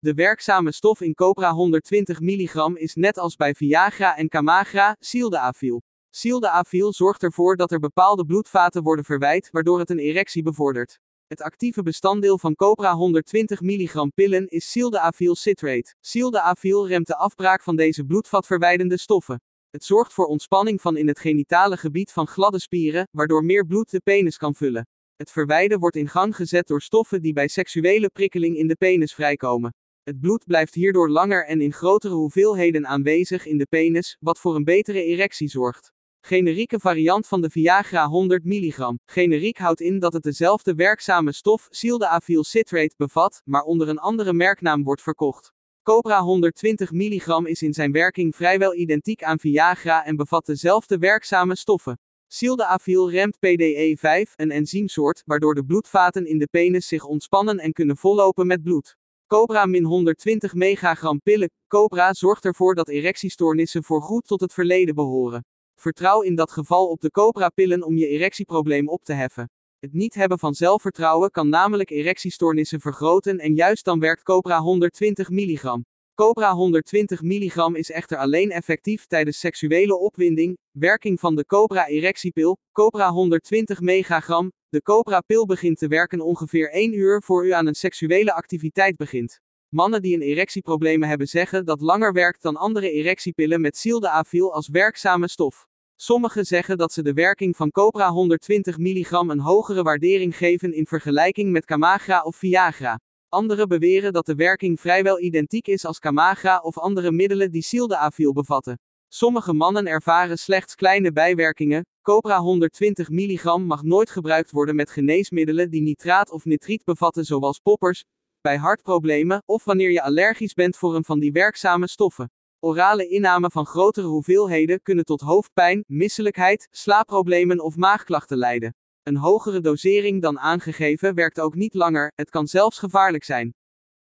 De werkzame stof in Copra 120 mg is net als bij Viagra en Camagra, sildenafil. Sildenafil zorgt ervoor dat er bepaalde bloedvaten worden verwijt, waardoor het een erectie bevordert. Het actieve bestanddeel van Copra 120 mg pillen is sildenafil citrate. Sildenafil remt de afbraak van deze bloedvatverwijdende stoffen. Het zorgt voor ontspanning van in het genitale gebied van gladde spieren, waardoor meer bloed de penis kan vullen. Het verwijden wordt in gang gezet door stoffen die bij seksuele prikkeling in de penis vrijkomen. Het bloed blijft hierdoor langer en in grotere hoeveelheden aanwezig in de penis, wat voor een betere erectie zorgt. Generieke variant van de Viagra 100 mg. Generiek houdt in dat het dezelfde werkzame stof, sildenafil citrate, bevat, maar onder een andere merknaam wordt verkocht. Cobra 120 mg is in zijn werking vrijwel identiek aan Viagra en bevat dezelfde werkzame stoffen. Sildenafil remt PDE5, een enzymsoort, waardoor de bloedvaten in de penis zich ontspannen en kunnen vollopen met bloed. Cobra min 120 megagram pillen. Cobra zorgt ervoor dat erectiestoornissen voorgoed tot het verleden behoren. Vertrouw in dat geval op de Cobra-pillen om je erectieprobleem op te heffen. Het niet hebben van zelfvertrouwen kan namelijk erectiestoornissen vergroten en juist dan werkt Cobra 120 mg. Cobra 120 mg is echter alleen effectief tijdens seksuele opwinding. Werking van de Cobra erectiepil, Cobra 120 megagram. De Cobra-pil begint te werken ongeveer 1 uur voor u aan een seksuele activiteit begint. Mannen die een erectieproblemen hebben zeggen dat langer werkt dan andere erectiepillen met sildenafil als werkzame stof. Sommigen zeggen dat ze de werking van Cobra 120 mg een hogere waardering geven in vergelijking met Camagra of Viagra. Anderen beweren dat de werking vrijwel identiek is als Camagra of andere middelen die sildenafil bevatten. Sommige mannen ervaren slechts kleine bijwerkingen. Cobra 120 mg mag nooit gebruikt worden met geneesmiddelen die nitraat of nitriet bevatten, zoals poppers, bij hartproblemen of wanneer je allergisch bent voor een van die werkzame stoffen. Orale inname van grotere hoeveelheden kunnen tot hoofdpijn, misselijkheid, slaapproblemen of maagklachten leiden. Een hogere dosering dan aangegeven werkt ook niet langer, het kan zelfs gevaarlijk zijn.